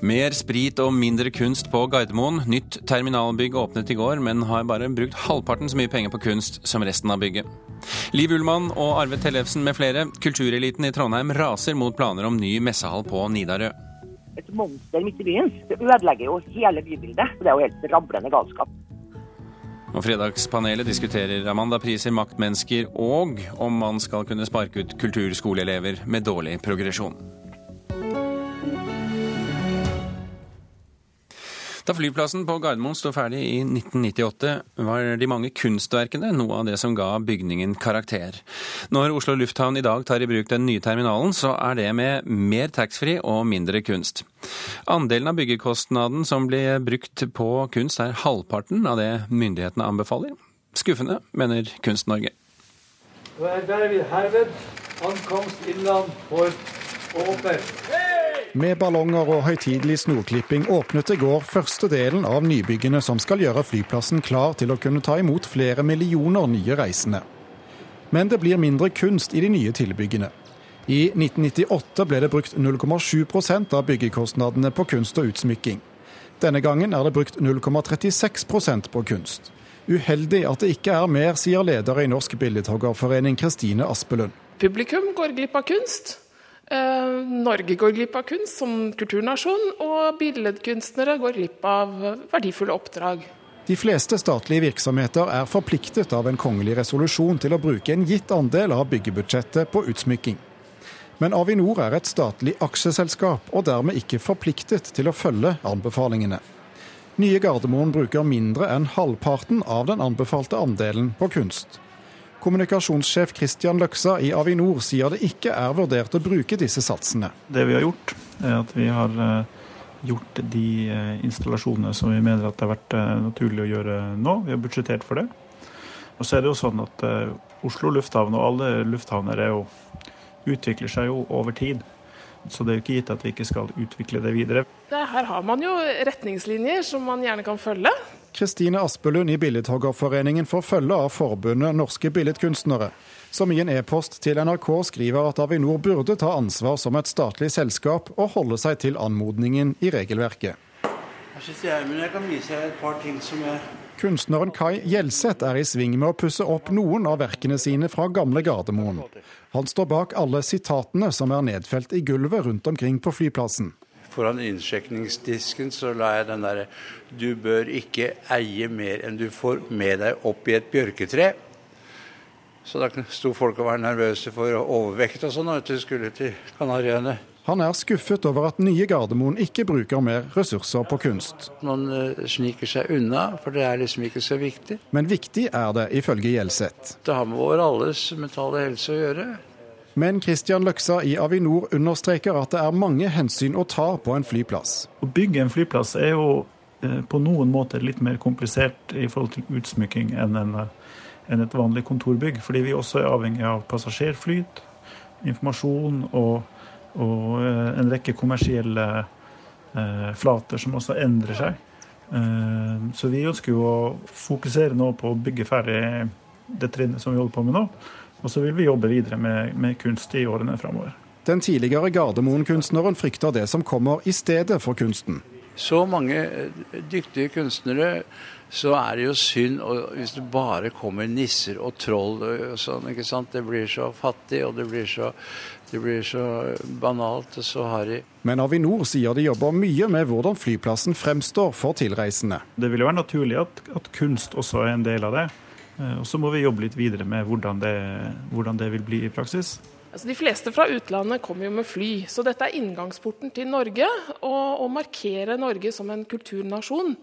Mer sprit og mindre kunst på Gardermoen. Nytt terminalbygg åpnet i går, men har bare brukt halvparten så mye penger på kunst som resten av bygget. Liv Ullmann og Arve Tellefsen med flere. Kultureliten i Trondheim raser mot planer om ny messehall på Nidarø. Et monster midt i byen. Det ødelegger jo hele bybildet. Det er jo helt rablende galskap. Og Fredagspanelet diskuterer Amanda-priser, maktmennesker og om man skal kunne sparke ut kulturskoleelever med dårlig progresjon. Da flyplassen på Gardermoen sto ferdig i 1998, var de mange kunstverkene noe av det som ga bygningen karakter. Når Oslo lufthavn i dag tar i bruk den nye terminalen, så er det med mer taxfree og mindre kunst. Andelen av byggekostnaden som blir brukt på kunst er halvparten av det myndighetene anbefaler. Skuffende, mener Kunst-Norge. Da er derved herved ankomst innland for åpner. Med ballonger og høytidelig snorklipping åpnet i går første delen av nybyggene som skal gjøre flyplassen klar til å kunne ta imot flere millioner nye reisende. Men det blir mindre kunst i de nye tilbyggene. I 1998 ble det brukt 0,7% av byggekostnadene på kunst og utsmykking. Denne gangen er det brukt 0,36% på kunst. Uheldig at det ikke er mer, sier leder i Norsk Billedhoggerforening Kristine Aspelund. Publikum går glipp av kunst. Eh, Norge går glipp av kunst som kulturnasjon, og billedkunstnere går glipp av verdifulle oppdrag. De fleste statlige virksomheter er forpliktet av en kongelig resolusjon til å bruke en gitt andel av byggebudsjettet på utsmykking. Men Avinor er et statlig aksjeselskap, og dermed ikke forpliktet til å følge anbefalingene. Nye Gardermoen bruker mindre enn halvparten av den anbefalte andelen på kunst. Kommunikasjonssjef Christian Løksa i Avinor sier det ikke er vurdert å bruke disse satsene. Det vi har gjort, er at vi har eh, gjort de eh, installasjonene som vi mener at det har vært eh, naturlig å gjøre nå. Vi har budsjettert for det. Og så er det jo sånn at Oslo lufthavn og alle lufthavner jo, utvikler seg jo over tid. Så det er jo ikke gitt at vi ikke skal utvikle det videre. Her har man jo retningslinjer som man gjerne kan følge. Kristine Aspelund i Billedhoggerforeningen får følge av forbundet Norske Billedkunstnere, som i en e-post til NRK skriver at Avinor burde ta ansvar som et statlig selskap og holde seg til anmodningen i regelverket. Jeg kan vise et par ting som jeg Kunstneren Kai Gjelseth er i sving med å pusse opp noen av verkene sine fra gamle Gardermoen. Han står bak alle sitatene som er nedfelt i gulvet rundt omkring på flyplassen. Foran innsjekningsdisken så la jeg den derre Du bør ikke eie mer enn du får med deg opp i et bjørketre. Så da sto folk og var nervøse for overvekt og sånn, og du skulle til Kanariøyene. Han er skuffet over at nye Gardermoen ikke bruker mer ressurser på kunst. Man eh, sniker seg unna, for det er liksom ikke så viktig. Men viktig er det, ifølge Gjelseth. Det har med vår alles mentale helse å gjøre. Men Kristian Løksa i Avinor understreker at det er mange hensyn å ta på en flyplass. Å bygge en flyplass er jo eh, på noen måter litt mer komplisert i forhold til utsmykking enn, en, enn et vanlig kontorbygg. Fordi vi også er avhengig av passasjerflyt, informasjon og, og eh, en rekke kommersielle eh, flater som også endrer seg. Eh, så vi ønsker jo å fokusere nå på å bygge ferdig det trinnet som vi holder på med nå. Og så vil vi jobbe videre med, med kunst i årene framover. Den tidligere Gardermoen-kunstneren frykter det som kommer i stedet for kunsten. Så mange eh, dyktige kunstnere, så er det jo synd hvis det bare kommer nisser og troll og sånn. ikke sant? Det blir så fattig, og det blir så, det blir så banalt og så harry. Men Avinor sier de jobber mye med hvordan flyplassen fremstår for tilreisende. Det vil jo være naturlig at, at kunst også er en del av det. Eh, og så må vi jobbe litt videre med hvordan det, hvordan det vil bli i praksis. Altså, de fleste fra utlandet kommer jo med fly, så dette er inngangsporten til Norge. Og å markere Norge som en kulturnasjon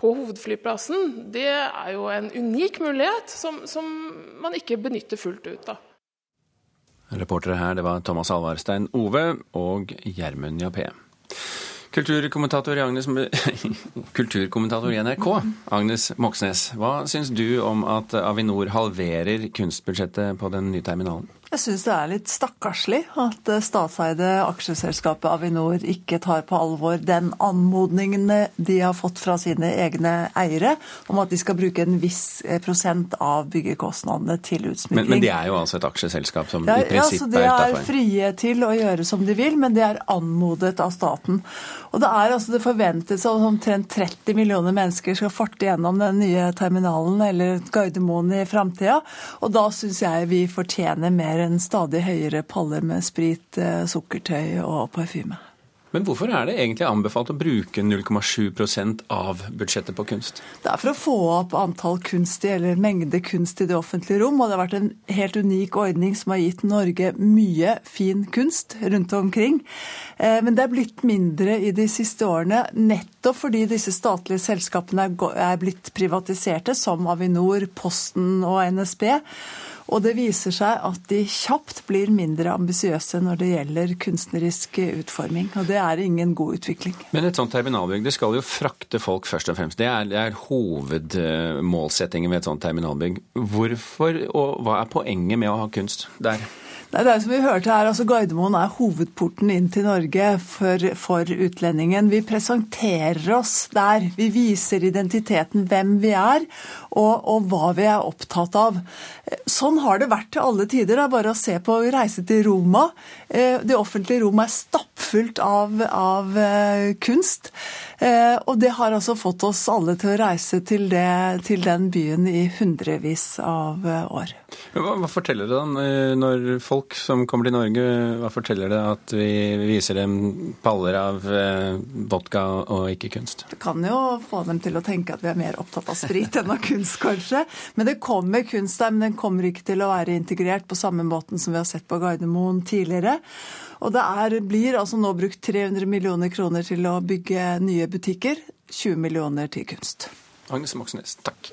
på hovedflyplassen, det er jo en unik mulighet som, som man ikke benytter fullt ut av. Reportere her, det var Thomas Alvarstein Ove og Gjermund Jappé. Kulturkommentator i, Agnes, kulturkommentator i NRK, Agnes Moxnes. Hva syns du om at Avinor halverer kunstbudsjettet på den nye terminalen? Jeg syns det er litt stakkarslig at statseide aksjeselskapet Avinor ikke tar på alvor den anmodningen de har fått fra sine egne eiere om at de skal bruke en viss eh, prosent av byggekostnadene til utsmykking. Men, men de er jo altså et aksjeselskap som ja, i prinsippet ja, de er er frie til å gjøre som de vil, men de er anmodet av staten. Og Det er altså det forventes at omtrent 30 millioner mennesker skal farte gjennom den nye terminalen eller Gardermoen i framtida. Og da syns jeg vi fortjener mer enn stadig høyere paller med sprit, eh, sukkertøy og parfyme. Men hvorfor er det egentlig anbefalt å bruke 0,7% av budsjettet på kunst? Det er for å få opp antall kunst eller mengde kunst i det offentlige rom. Og det har vært en helt unik ordning som har gitt Norge mye fin kunst rundt omkring. Eh, Men det er blitt mindre i de siste årene, nettopp fordi disse statlige selskapene er blitt privatiserte, som Avinor, Posten og NSB. Og det viser seg at de kjapt blir mindre ambisiøse når det gjelder kunstnerisk utforming. Og det er ingen god utvikling. Men et sånt terminalbygg det skal jo frakte folk først og fremst. Det er, det er hovedmålsettingen ved et sånt terminalbygg. Hvorfor, og hva er poenget med å ha kunst der? Nei, det er som vi hørte her, altså Gardermoen er hovedporten inn til Norge for, for utlendingen. Vi presenterer oss der. Vi viser identiteten, hvem vi er og, og hva vi er opptatt av. Sånn har det vært til alle tider. Det er bare å se på reise til Roma. Eh, Det offentlige Roma er stappfullt av, av eh, kunst. Eh, Og det har altså fått oss alle til å reise til, det, til den byen i hundrevis av eh, år. Hva, hva forteller det da eh, når folk som kommer til Norge, hva forteller det at vi viser dem paller av eh, vodka og ikke kunst? Det kan jo få dem til å tenke at vi er mer opptatt av sprit enn av kunst, kanskje. Men det kommer kunst der, men den kommer ikke til å være integrert på samme måten som vi har sett på Gardermoen tidligere. Og det er, blir altså nå brukt 300 millioner kroner til å bygge nye butikker. 20 millioner til kunst. Agnes Moxnes, takk.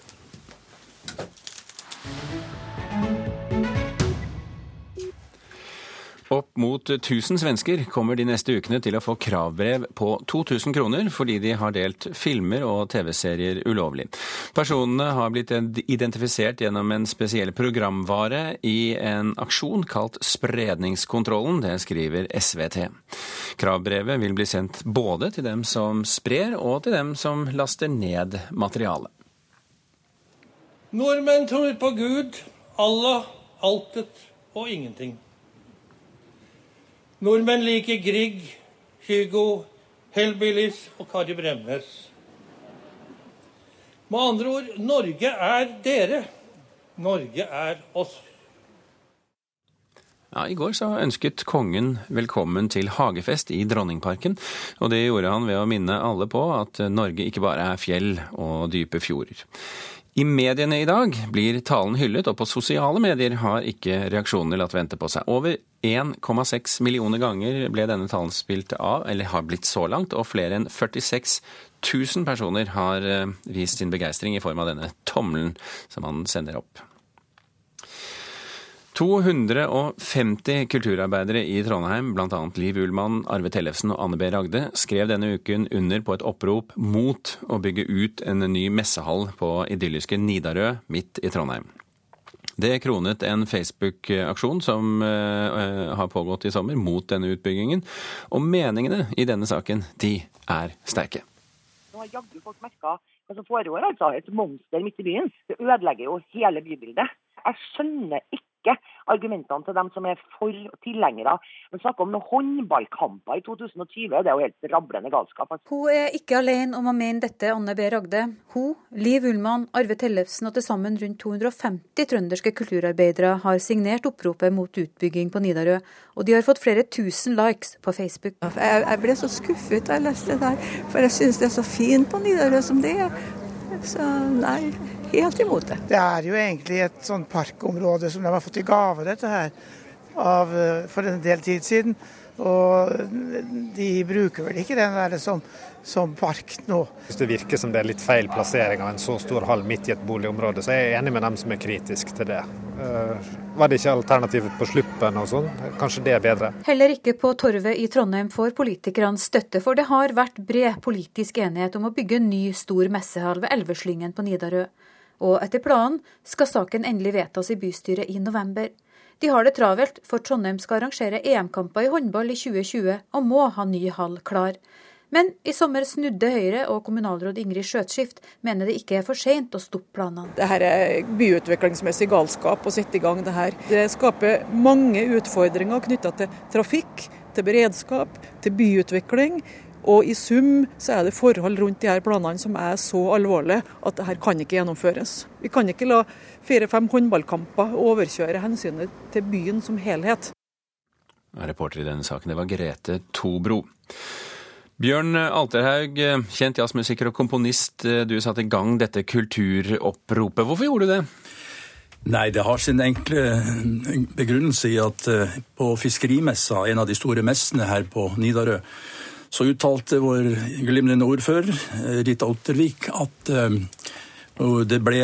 Opp mot 1000 svensker kommer de neste ukene til å få kravbrev på 2000 kroner fordi de har delt filmer og TV-serier ulovlig. Personene har blitt identifisert gjennom en spesiell programvare i en aksjon kalt Spredningskontrollen, det skriver SVT. Kravbrevet vil bli sendt både til dem som sprer og til dem som laster ned materialet. Nordmenn tror på Gud, Allah, altet og ingenting. Nordmenn liker Grieg, Hugo, Hellbillies og Kari Bremnes. Med andre ord, Norge er dere. Norge er oss. Ja, I går så ønsket kongen velkommen til hagefest i Dronningparken. Og det gjorde han ved å minne alle på at Norge ikke bare er fjell og dype fjorder. I mediene i dag blir talen hyllet, og på sosiale medier har ikke reaksjonene latt vente på seg. Over 1,6 millioner ganger ble denne talen spilt av, eller har blitt så langt, og flere enn 46 000 personer har eh, vist sin begeistring i form av denne tommelen som han sender opp. 250 kulturarbeidere i Trondheim, bl.a. Liv Ullmann, Arve Tellefsen og Anne B. Ragde, skrev denne uken under på et opprop mot å bygge ut en ny messehall på idylliske Nidarø midt i Trondheim. Det kronet en Facebook-aksjon som uh, har pågått i sommer mot denne utbyggingen. Og meningene i denne saken, de er sterke. Nå har jaggu folk merka hva som foregår, altså. Et monster midt i byen. Det ødelegger jo hele bybildet. Jeg skjønner ikke argumentene til dem som er for tilhengere. Men snakker om noen håndballkamper i 2020. Det er jo helt rablende galskap. Altså. Hun er ikke alene om å mene dette, Anne B. Ragde. Hun, Liv Ullmann, Arve Tellefsen og til sammen rundt 250 trønderske kulturarbeidere har signert oppropet mot utbygging på Nidarø, og de har fått flere tusen likes på Facebook. Jeg, jeg ble så skuffet da jeg leste det der, for jeg synes det er så fint på Nidarø som det er. Så nei, helt imot det. Det er jo egentlig et sånn parkområde som de har fått i gave, dette her, av, for en del tid siden. Og de bruker vel ikke den der som, som park nå. Hvis det virker som det er litt feil plassering av en så stor hall midt i et boligområde, så er jeg enig med dem som er kritiske til det. Var det ikke alternativet på Sluppen og sånn? Kanskje det er bedre? Heller ikke på Torvet i Trondheim får politikerne støtte, for det har vært bred politisk enighet om å bygge en ny stor messehall ved Elveslyngen på Nidarø. Og etter planen skal saken endelig vedtas i bystyret i november. De har det travelt, for Trondheim skal arrangere EM-kamper i håndball i 2020 og må ha ny hall klar. Men i sommer snudde Høyre og kommunalråd Ingrid Skjøtskift mener det ikke er for seint å stoppe planene. Det her er byutviklingsmessig galskap å sette i gang det her. Det skaper mange utfordringer knytta til trafikk, til beredskap, til byutvikling. Og i sum så er det forhold rundt de her planene som er så alvorlige at det her kan ikke gjennomføres. Vi kan ikke la fire-fem håndballkamper overkjøre hensynet til byen som helhet. Reporter i denne saken, det var Grete Tobro. Bjørn Alterhaug, kjent jazzmusiker og komponist. Du satte i gang dette kulturoppropet. Hvorfor gjorde du det? Nei, det har sin enkle begrunnelse i at eh, på fiskerimessa, en av de store messene her på Nidarø, så uttalte vår glimrende ordfører, eh, Rita Ottervik, at eh, det ble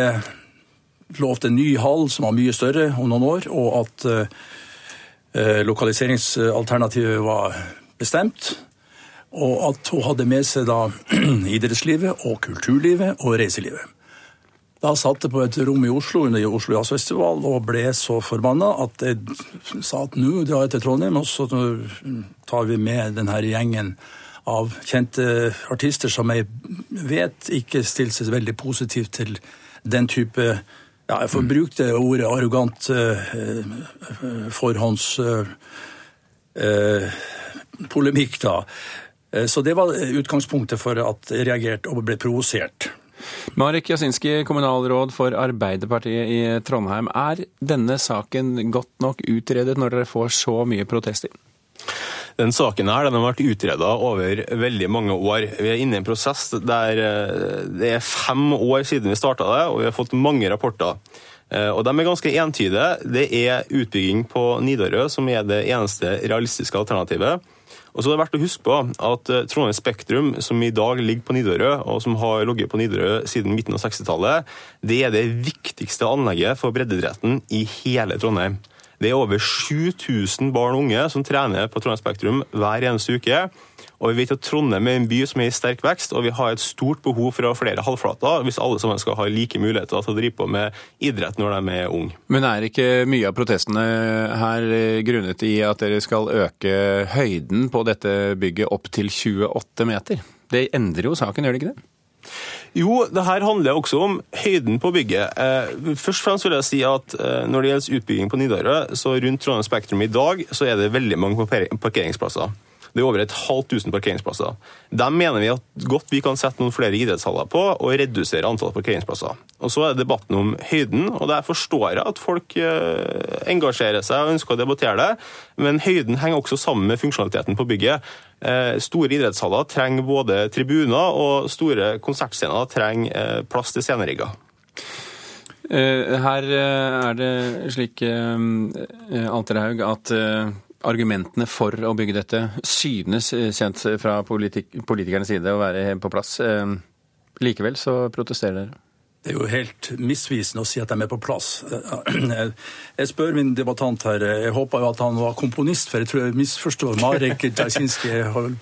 lovt en ny hall som var mye større om noen år, og at eh, lokaliseringsalternativet var bestemt. Og at hun hadde med seg da idrettslivet og kulturlivet og reiselivet. Da satt jeg på et rom i Oslo under Oslo Jazzfestival og ble så forbanna at jeg sa at nå drar jeg til Trondheim, og så tar vi med denne gjengen av kjente artister som jeg vet ikke stiller seg veldig positivt til den type ja, Jeg får brukt det ordet arrogant eh, eh forhånds eh, da. Så det var utgangspunktet for at jeg reagerte og ble provosert. Marek Jasinski, kommunalråd for Arbeiderpartiet i Trondheim. Er denne saken godt nok utredet når dere får så mye protester? Den saken her, den har vært utreda over veldig mange år. Vi er inne i en prosess der eh, det er fem år siden vi starta det, og vi har fått mange rapporter. Eh, og De er ganske entydige. Det er utbygging på Nidarø som er det eneste realistiske alternativet. Og så er det verdt å huske på at eh, Trondheim Spektrum, som i dag ligger på Nidarø, og som har ligget på Nidarø siden midten av 60-tallet, det er det viktigste anlegget for breddeidretten i hele Trondheim. Det er over 7000 barn og unge som trener på Trondheim Spektrum hver eneste uke. Og vi vet at Trondheim er en by som er i sterk vekst, og vi har et stort behov for å ha flere halvflater hvis alle sammen skal ha like muligheter til å drive på med idrett når de er unge. Men er ikke mye av protestene her grunnet i at dere skal øke høyden på dette bygget opp til 28 meter? Det endrer jo saken, gjør det ikke det? Jo, det her handler også om høyden på bygget. Eh, først og fremst vil jeg si at eh, Når det gjelder utbygging på Nidarø, så rundt Trondheim Spektrum i dag så er det veldig mange parkeringsplasser. Det er over et halvt tusen parkeringsplasser. Dem mener vi at godt vi kan sette noen flere idrettshaller på og redusere antallet parkeringsplasser. Og Så er det debatten om høyden, og der forstår jeg at folk eh, engasjerer seg og ønsker å debattere det, men høyden henger også sammen med funksjonaliteten på bygget. Eh, store idrettshaller trenger både tribuner, og store konsertscener trenger eh, plass til scenerigger. Her er det slik, Alterhaug, at argumentene for å bygge dette synes kjent fra politikernes side å være på plass. Eh, likevel så protesterer dere. Det er jo helt misvisende å si at de er på plass. Jeg spør min debattant her, jeg håper jo at han var komponist, for jeg tror jeg misforstår Marek Djajsinski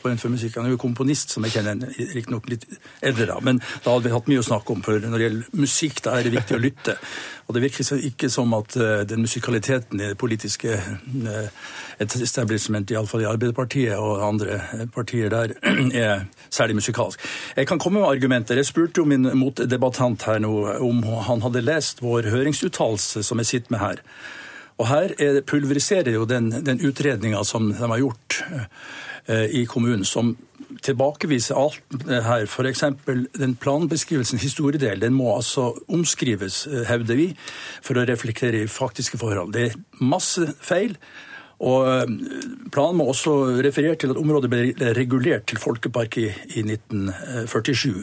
på en for musikk. Han er jo komponist, som jeg kjenner, riktignok litt eldre, da. Men da hadde vi hatt mye å snakke om, for når det gjelder musikk, da er det viktig å lytte. Og det virker ikke som at eh, den musikaliteten i det politiske eh, establishment, iallfall i Arbeiderpartiet og andre partier der, er særlig musikalsk. Jeg kan komme med argumenter. Jeg spurte jo min motdebattant her nå om han hadde lest vår høringsuttalelse som jeg sitter med her. Og her er, pulveriserer jo den, den utredninga som de har gjort eh, i kommunen, som tilbakeviser alt det her. F.eks. den planbeskrivelsen, historiedel, den må altså omskrives, eh, hevder vi, for å reflektere i faktiske forhold. Det er masse feil. Og eh, Planen må også referere til at området ble regulert til folkepark i, i 1947.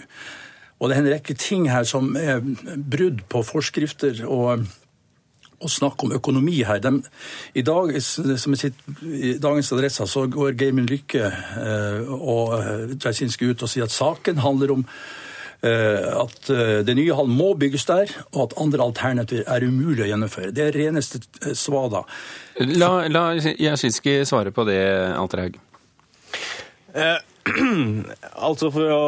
Og det er en rekke ting her som er brudd på forskrifter og, og snakk om økonomi her. De, I dag, som jeg sitter, i dagens adresser så går Geimen Lykke eh, og Dreisinski ut og sier at saken handler om eh, at eh, det nye hallen må bygges der, og at andre alternativer er umulig å gjennomføre. Det er reneste svada. La, la Jasinski svare på det, Alterhaug. Eh, altså for å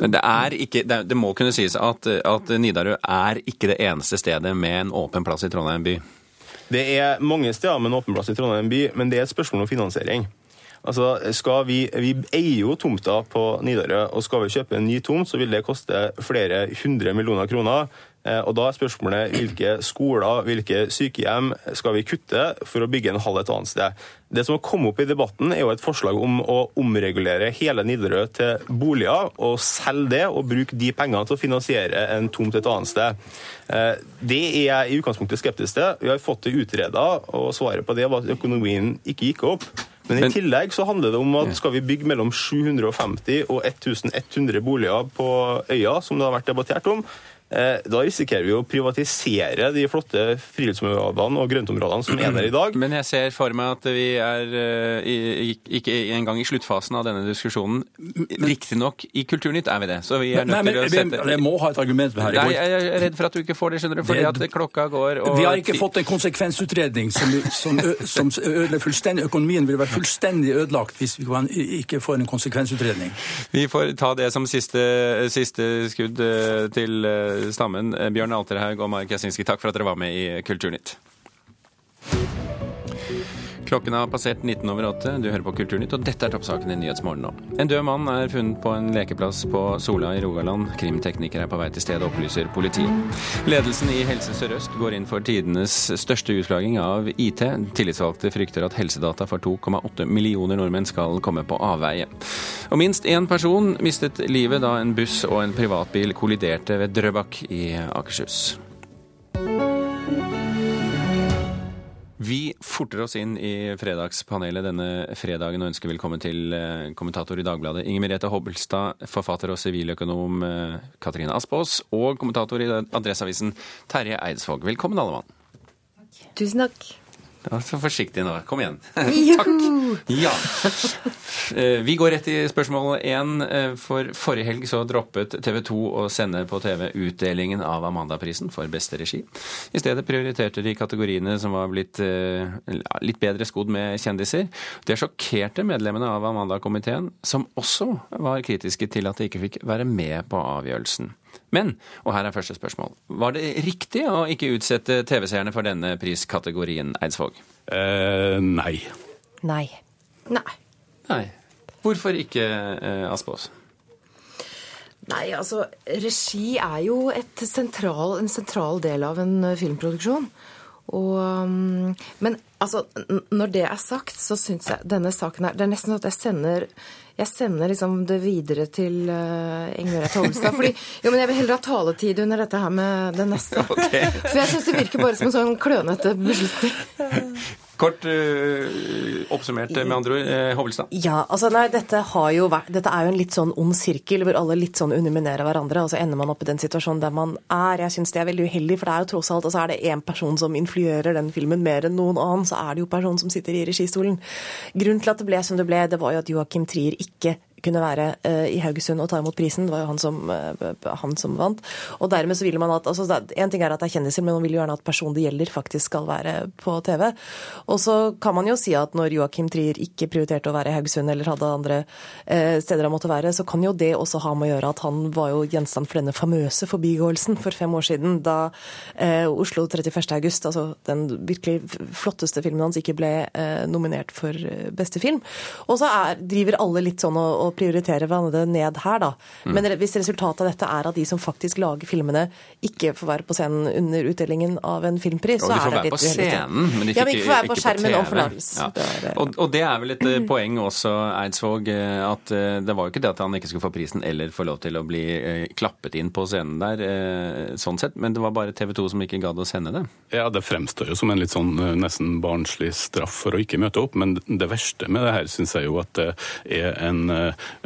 det, er ikke, det, må kunne sies at, at Nidarø er ikke det eneste stedet med en åpen plass i Trondheim by? Det er mange steder med en åpen plass i Trondheim by, men det er et spørsmål om finansiering. Altså, skal vi, vi eier jo tomta på Nidarø, og skal vi kjøpe en ny tomt, så vil det koste flere hundre millioner kroner. Eh, og Da er spørsmålet hvilke skoler, hvilke sykehjem skal vi kutte for å bygge en halv et annet sted. Det som har kommet opp i debatten, er jo et forslag om å omregulere hele Nidarø til boliger, og selge det og bruke de pengene til å finansiere en tomt et annet sted. Eh, det er jeg i utgangspunktet skeptisk til. Vi har fått det utreda, og svaret på det var at økonomien ikke gikk opp. Men i tillegg så handler det om at skal vi bygge mellom 750 og 1100 boliger på øya, som det har vært debattert om, da risikerer vi å privatisere de flotte friluftsområdene og grøntområdene som er der i dag. Men jeg ser for meg at vi er eh, i, ikke engang i sluttfasen av denne diskusjonen. Riktignok i Kulturnytt er vi det, så vi er nødt til å sette jeg må ha et argument med her. Nei, jeg er redd for at du ikke får det, skjønner du, fordi at klokka går og Vi har ikke fått en konsekvensutredning som, som, som ødelegger fullstendig Økonomien vil være fullstendig ødelagt hvis vi ikke får en konsekvensutredning. Vi får ta det som siste, siste skudd eh, til eh, stammen. Eh, Bjørn Alterhaug og Mark Jasinski, takk for at dere var med i Kulturnytt. Klokken har passert 19 over 8. Du hører på Kulturnytt, og dette er toppsaken i Nyhetsmorgen nå. En død mann er funnet på en lekeplass på Sola i Rogaland. Krimtekniker er på vei til stedet, opplyser politiet. Ledelsen i Helse Sør-Øst går inn for tidenes største utflagging av IT. Tillitsvalgte frykter at helsedata for 2,8 millioner nordmenn skal komme på avveie. Og minst én person mistet livet da en buss og en privatbil kolliderte ved Drøbak i Akershus. Vi forter oss inn i fredagspanelet denne fredagen og ønsker velkommen til eh, kommentator i Dagbladet Inger Merete Hobbelstad, forfatter og siviløkonom eh, Katrine Aspås og kommentator i Adresseavisen Terje Eidsvåg. Velkommen, alle mann. Tusen takk. Så forsiktig nå. Kom igjen. Takk. Ja. Eh, Vi går rett i spørsmål én. Eh, For forrige helg så droppet TV 2 å sende på TV utdelingen av Amandaprisen for beste regi. I stedet prioriterte de kategoriene som var blitt eh, litt bedre skodd med kjendiser. Det sjokkerte medlemmene av Amanda-komiteen, som også var kritiske til at de ikke fikk være med på avgjørelsen. Men, og her er første spørsmål, var det riktig å ikke utsette TV-seerne for denne priskategorien, Eidsvåg? Eh, nei. Nei. Nei. Nei. Hvorfor ikke, eh, Aspås? Nei, altså, regi er jo et sentral, en sentral del av en eh, filmproduksjon. Og, um, men altså, når det er sagt, så syns jeg denne saken her Det er nesten sånn at jeg sender jeg sender liksom det videre til uh, Inger Merete Fordi jo, men jeg vil heller ha taletid under dette her med det neste. For jeg syns det virker bare som en sånn klønete beslutning. Kort eh, oppsummert, med andre ord, eh, Hovelstad. Ja, altså nei, dette, vært, dette er jo en litt sånn ond sirkel hvor alle litt sånn underminerer hverandre, og så ender man opp i den situasjonen der man er. Jeg syns det er veldig uheldig, for det er jo tross alt altså er det én person som influerer den filmen mer enn noen annen, så er det jo personen som sitter i registolen. Grunnen til at det ble som det ble, det var jo at Joakim Trier ikke kunne være eh, i Haugesund og ta imot prisen. Det var jo han som, eh, han som vant. Og dermed så ville man at altså, En ting er at det er kjendiser, men man vil jo gjerne at personen det gjelder, faktisk skal være på TV. Og så kan man jo si at når Joakim Trier ikke prioriterte å være i Haugesund eller hadde andre eh, steder han måtte være, så kan jo det også ha med å gjøre at han var jo gjenstand for denne famøse forbigåelsen for fem år siden, da Oslo 31. august, altså den virkelig flotteste filmen hans, ikke ble nominert for beste film. Og så er, driver alle litt sånn og, og prioriterer hverandre ned her, da. Mm. Men hvis resultatet av dette er at de som faktisk lager filmene, ikke får være på scenen under utdelingen av en filmpris, Og så de får er det være litt på uheldig. scenen, men de ja, fikk men ikke være på ikke skjermen om TV. Ja. Det er, Og, og det er vel et eh, poeng også, Eidsvåg, eh, at eh, det var jo ikke det at han ikke skulle få prisen eller få lov til å bli klappet inn på scenen der, sånn sett, men det var bare TV 2 som ikke gadd å sende det. Ja, Det fremstår jo som en litt sånn nesten barnslig straff for å ikke møte opp, men det verste med det her syns jeg jo at det er en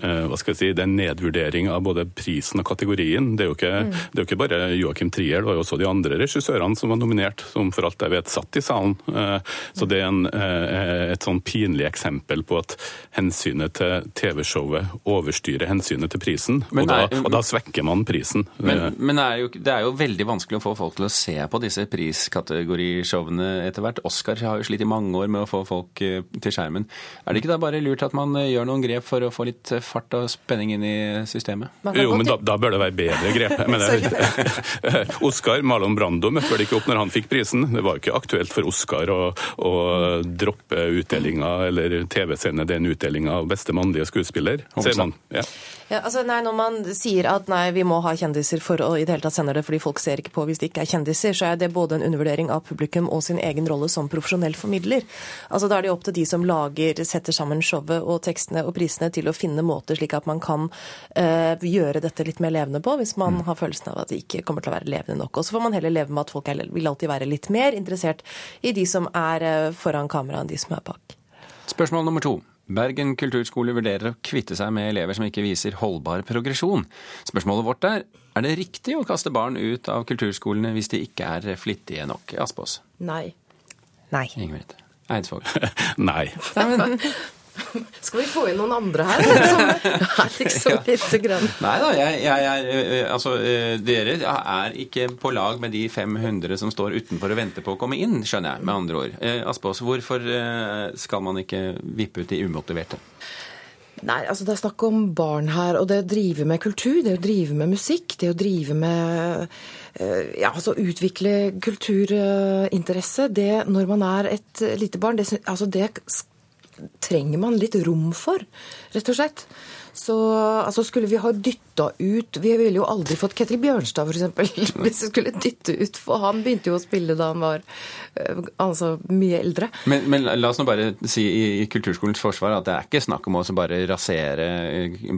hva skal jeg si, det er en nedvurdering av både prisen og kategorien. Det er jo ikke, det er jo ikke bare Joakim Trier, det var jo også de andre regissørene som var nominert, som for alt jeg vet satt i salen. Eh, Så det er en, eh, et sånn pinlig eksempel på at hensynet til TV-showet overstyrer hensynet til prisen, Men og da, og da svekker man prisen. Eh, Men, men er jo, det er jo veldig vanskelig å få folk til å se på disse priskategorishowene etter hvert. Oscar har jo slitt i mange år med å få folk eh, til skjermen. Er det ikke da bare lurt at man eh, gjør noen grep for å få litt litt fart og spenning inn i systemet? Jo, men da, da, bør det være bedre grep. Men Oscar Marlon Brando møtte vel ikke opp når han fikk prisen. Det var ikke aktuelt for Oscar å, å droppe utdelinga eller TV-sende den utdelinga av beste mannlige skuespiller. Ser man. Ja. Ja, altså nei, Når man sier at nei, vi må ha kjendiser for å i det hele tatt sende det fordi folk ser ikke på hvis det ikke er kjendiser, så er det både en undervurdering av publikum og sin egen rolle som profesjonell formidler. Altså Da er det opp til de som lager, setter sammen showet og tekstene og prisene til å finne måter slik at man kan uh, gjøre dette litt mer levende på, hvis man mm. har følelsen av at det ikke kommer til å være levende nok. Og så får man heller leve med at folk er, vil alltid være litt mer interessert i de som er uh, foran kamera enn de som er bak. Spørsmål nummer to. Bergen kulturskole vurderer å kvitte seg med elever som ikke viser holdbar progresjon. Spørsmålet vårt er er det riktig å kaste barn ut av kulturskolene hvis de ikke er flittige nok? Aspås? Nei. Nei. Ingrid. Eidsvåg? Nei. Skal vi få inn noen andre her? Liksom, liksom lite grann. Nei da, jeg, jeg er eh, Altså, eh, dere er ikke på lag med de 500 som står utenfor og venter på å komme inn, skjønner jeg, med andre ord. Aspaas, hvorfor skal man ikke vippe ut de umotiverte? Nei, altså Det er snakk om barn her. Og det å drive med kultur, det å drive med musikk, det å drive med ja, altså Utvikle kulturinteresse, det når man er et lite barn, det, altså det trenger man litt rom for, rett og slett. Så altså, skulle vi ha dytta ut Vi ville jo aldri fått Ketil Bjørnstad, f.eks. Hvis vi skulle dytte ut For han begynte jo å spille da han var eh, altså, mye eldre. Men, men, la oss nå bare si i, i Kulturskolens forsvar at det er ikke snakk om å bare rasere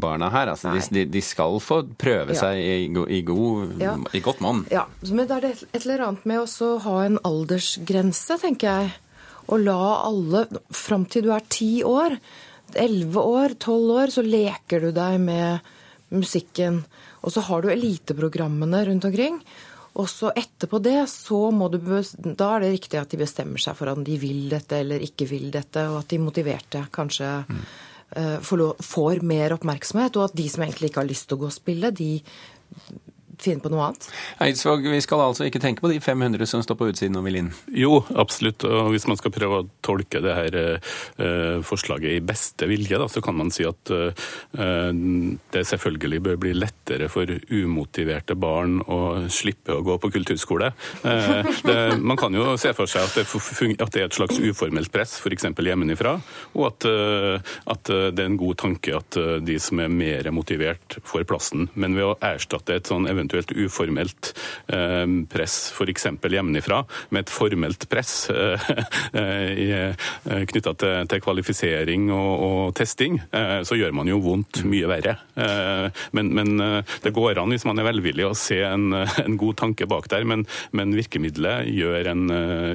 barna her. Altså, de, de, skal få prøve ja. seg i, i, god, ja. i godt monn. Ja, men det er et eller annet med å ha en aldersgrense, tenker jeg å la alle Fram til du er ti år, elleve år, tolv år, så leker du deg med musikken. Og så har du eliteprogrammene rundt omkring. Og så etterpå det, så må du Da er det riktig at de bestemmer seg for om de vil dette eller ikke vil dette, og at de motiverte kanskje mm. uh, får, får mer oppmerksomhet, og at de som egentlig ikke har lyst til å gå og spille, de finne på noe annet? Eidsvåg, vi skal altså ikke tenke på de 500 som står på utsiden og vil inn? Jo, absolutt. Og hvis man skal prøve å tolke det her eh, forslaget i beste vilje, da, så kan man si at eh, det selvfølgelig bør bli lettere for umotiverte barn å slippe å gå på kulturskole. Eh, det, man kan jo se for seg at det, at det er et slags uformelt press, f.eks. hjemmefra, og at, at, det er en god tanke at de som er mer motivert, får plassen. Men ved å erstatte et sånn eventuelt eventuelt uformelt eh, press f.eks. hjemmefra, med et formelt press eh, eh, knytta til, til, kvalifisering og, og testing, så gjør man jo vondt mye verre. Men, men, det går an, hvis man er velvillig, å se en, en god tanke bak der, men, men virkemidlet gjør en,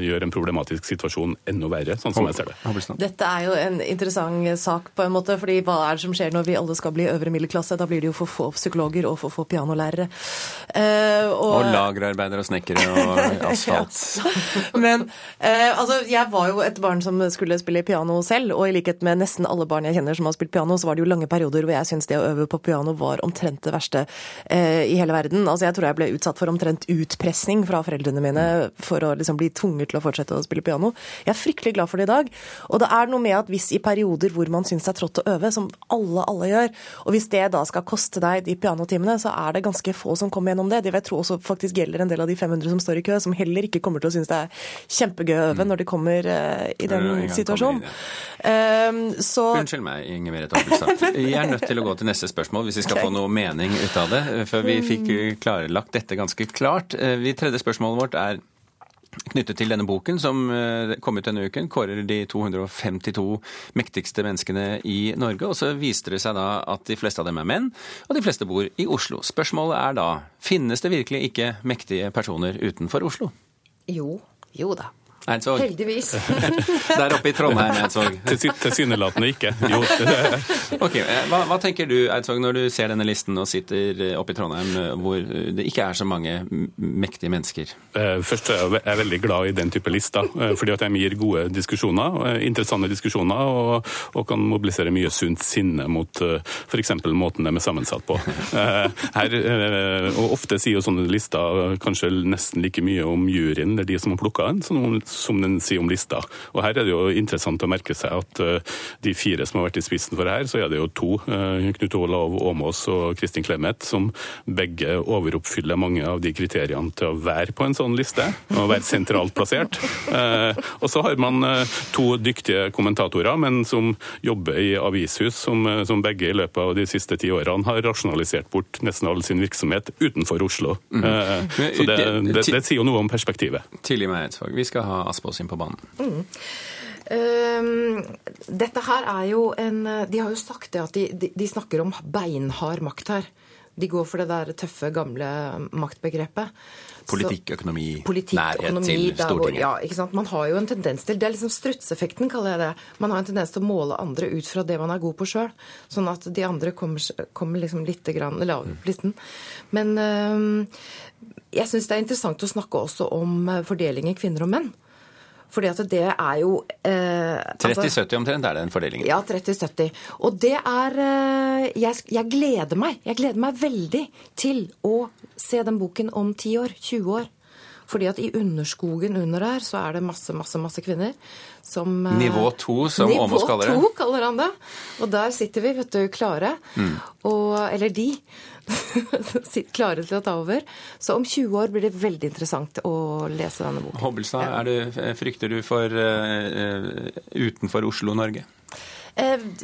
gjør en, problematisk situasjon enda verre, sånn som jeg ser det. Dette er jo en interessant sak, på en måte, fordi hva er det som skjer når vi alle skal bli øvre middelklasse? Da blir det jo for få psykologer og for få pianolærere. Uh, og, og lagerarbeidere og snekkere og asfalt. Men uh, altså, jeg var jo et barn som skulle spille piano selv, og i likhet med nesten alle barn jeg kjenner som har spilt piano, så var det jo lange perioder hvor jeg syntes det å øve på piano var omtrent det verste uh, i hele verden. Altså, jeg tror jeg ble utsatt for omtrent utpressing fra foreldrene mine for å liksom bli tvunget til å fortsette å spille piano. Jeg er fryktelig glad for det i dag. Og det er noe med at hvis i perioder hvor man syns det er trått å øve, som alle, alle gjør, og hvis det da skal koste deg de pianotimene, så er det ganske få som kommer gjennom det. Det vil jeg tro også faktisk gjelder en del av de 500 som står i kø, som heller ikke kommer til å synes det er kjempegøy mm. når de kommer uh, i den situasjonen. Uh, så... Unnskyld meg, Inger Merete Hoppelstad. Vi er nødt til å gå til neste spørsmål hvis vi skal få noe mening ut av det. For vi fikk klarlagt dette ganske klart. Vi, tredje spørsmålet vårt er knyttet til denne boken som eh, kom ut denne uken, kårer de 252 mektigste menneskene i Norge. Og så viste det seg da at de fleste av dem er menn, og de fleste bor i Oslo. Spørsmålet er da finnes det virkelig ikke mektige personer utenfor Oslo? Jo. Jo da. Eidsvåg. Heldigvis. Der oppe i Trondheim, Eidsvåg. Tilsynelatende ikke. Jo. ok, eh, hva, hva, tenker du, Eidsvåg, når du ser denne listen og sitter eh, oppe i Trondheim eh, hvor det ikke er så mange mektige mennesker? Først er jeg veldig glad i den type lister, fordi at de gir gode diskusjoner, interessante diskusjoner, og, og kan mobilisere mye sunt sinne mot f.eks. måten de er sammensatt på. Her, og ofte sier jo sånne lister kanskje nesten like mye om juryen, det er de som har plukka den, som som den sier om lista. Og her er det jo interessant å merke seg at uh, de fire som har vært i spissen for det her, så er det jo to, uh, Knut Olav Åmås og Kristin Clemet, som begge overoppfyller mange av de kriteriene til å være på en sånn liste, og være sentralt plassert. Uh, og så har man to dyktige kommentatorer, men som jobber i avishus, som, som begge i løpet av de siste ti årene har rasjonalisert bort nesten all sin virksomhet utenfor Oslo. Mm. Så det, det, det, sier jo noe om perspektivet. Tilgi meg, Eidsvåg. Vi skal ha Aspås inn på banen. Mm. Um, dette her er jo en De har jo sagt det at de, de, de snakker om beinhard makt her. De går for det der tøffe, gamle maktbegrepet. Politikk, økonomi, politikk, nærhet økonomi, til Stortinget. ja, ikke sant? Man har jo en tendens til, Det er liksom strutseffekten, kaller jeg det. Man har en tendens til å måle andre ut fra det man er god på sjøl. Sånn at de andre kommer, kommer liksom litt lavere på listen. Men uh, jeg syns det er interessant å snakke også om fordelingen kvinner og menn. Fordi at det er jo eh, 30-70 altså, omtrent er den fordelingen? Ja, 30-70. Og det er eh, jeg, jeg, gleder meg. Jeg gleder meg veldig til å se den boken om 10 år, 20 år. Fordi at i underskogen under der så er det masse, masse, masse kvinner som eh, Nivå to, som Åmås kaller det? Nivå to, kaller han det. Og der sitter vi, vet du, klare. Mm. Og, eller de. klare til å ta over. Så om 20 år blir det veldig interessant å lese denne boken. Hobbelstad, du, frykter du for uh, utenfor Oslo-Norge? Eh,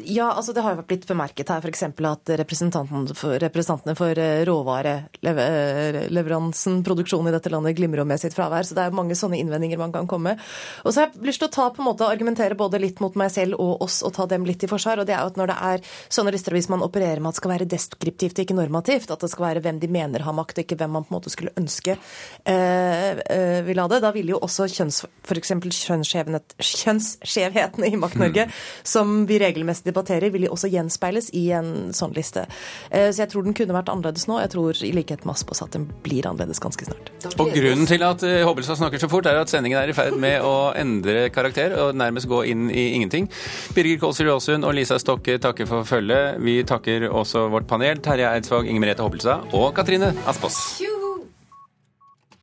ja, altså Det har jo blitt bemerket her f.eks. at representantene for, eh, råvareleveransen, produksjonen i dette landet, glimrer med sitt fravær. Så det er mange sånne innvendinger man kan komme. Og så har jeg lyst til å ta på en måte argumentere både litt mot meg selv og oss og ta dem litt i forsvar. og det er jo at Når det er sånne lister, hvis man opererer med at det skal være deskriptivt ikke normativt, at det skal være hvem de mener har makt, og ikke hvem man på en måte skulle ønske eh, eh vil ha det, da vil jo også kjønns, f.eks. kjønnsskjevheten i Makt-Norge, mm. som vi regelmessig debatterer, vil de også gjenspeiles i en sånn liste. Eh, så jeg tror den kunne vært annerledes nå. Jeg tror i likhet med Aspås at den blir annerledes ganske snart. Og grunnen til at eh, Hobbelstad snakker så fort, er at sendingen er i ferd med å endre karakter og nærmest gå inn i ingenting. Birger Kolsrud Aasund og Lisa Stokke takker for følget. Vi takker også vårt panel, Terje Eidsvåg, Inger Merete Hobbelstad og Katrine Aspås.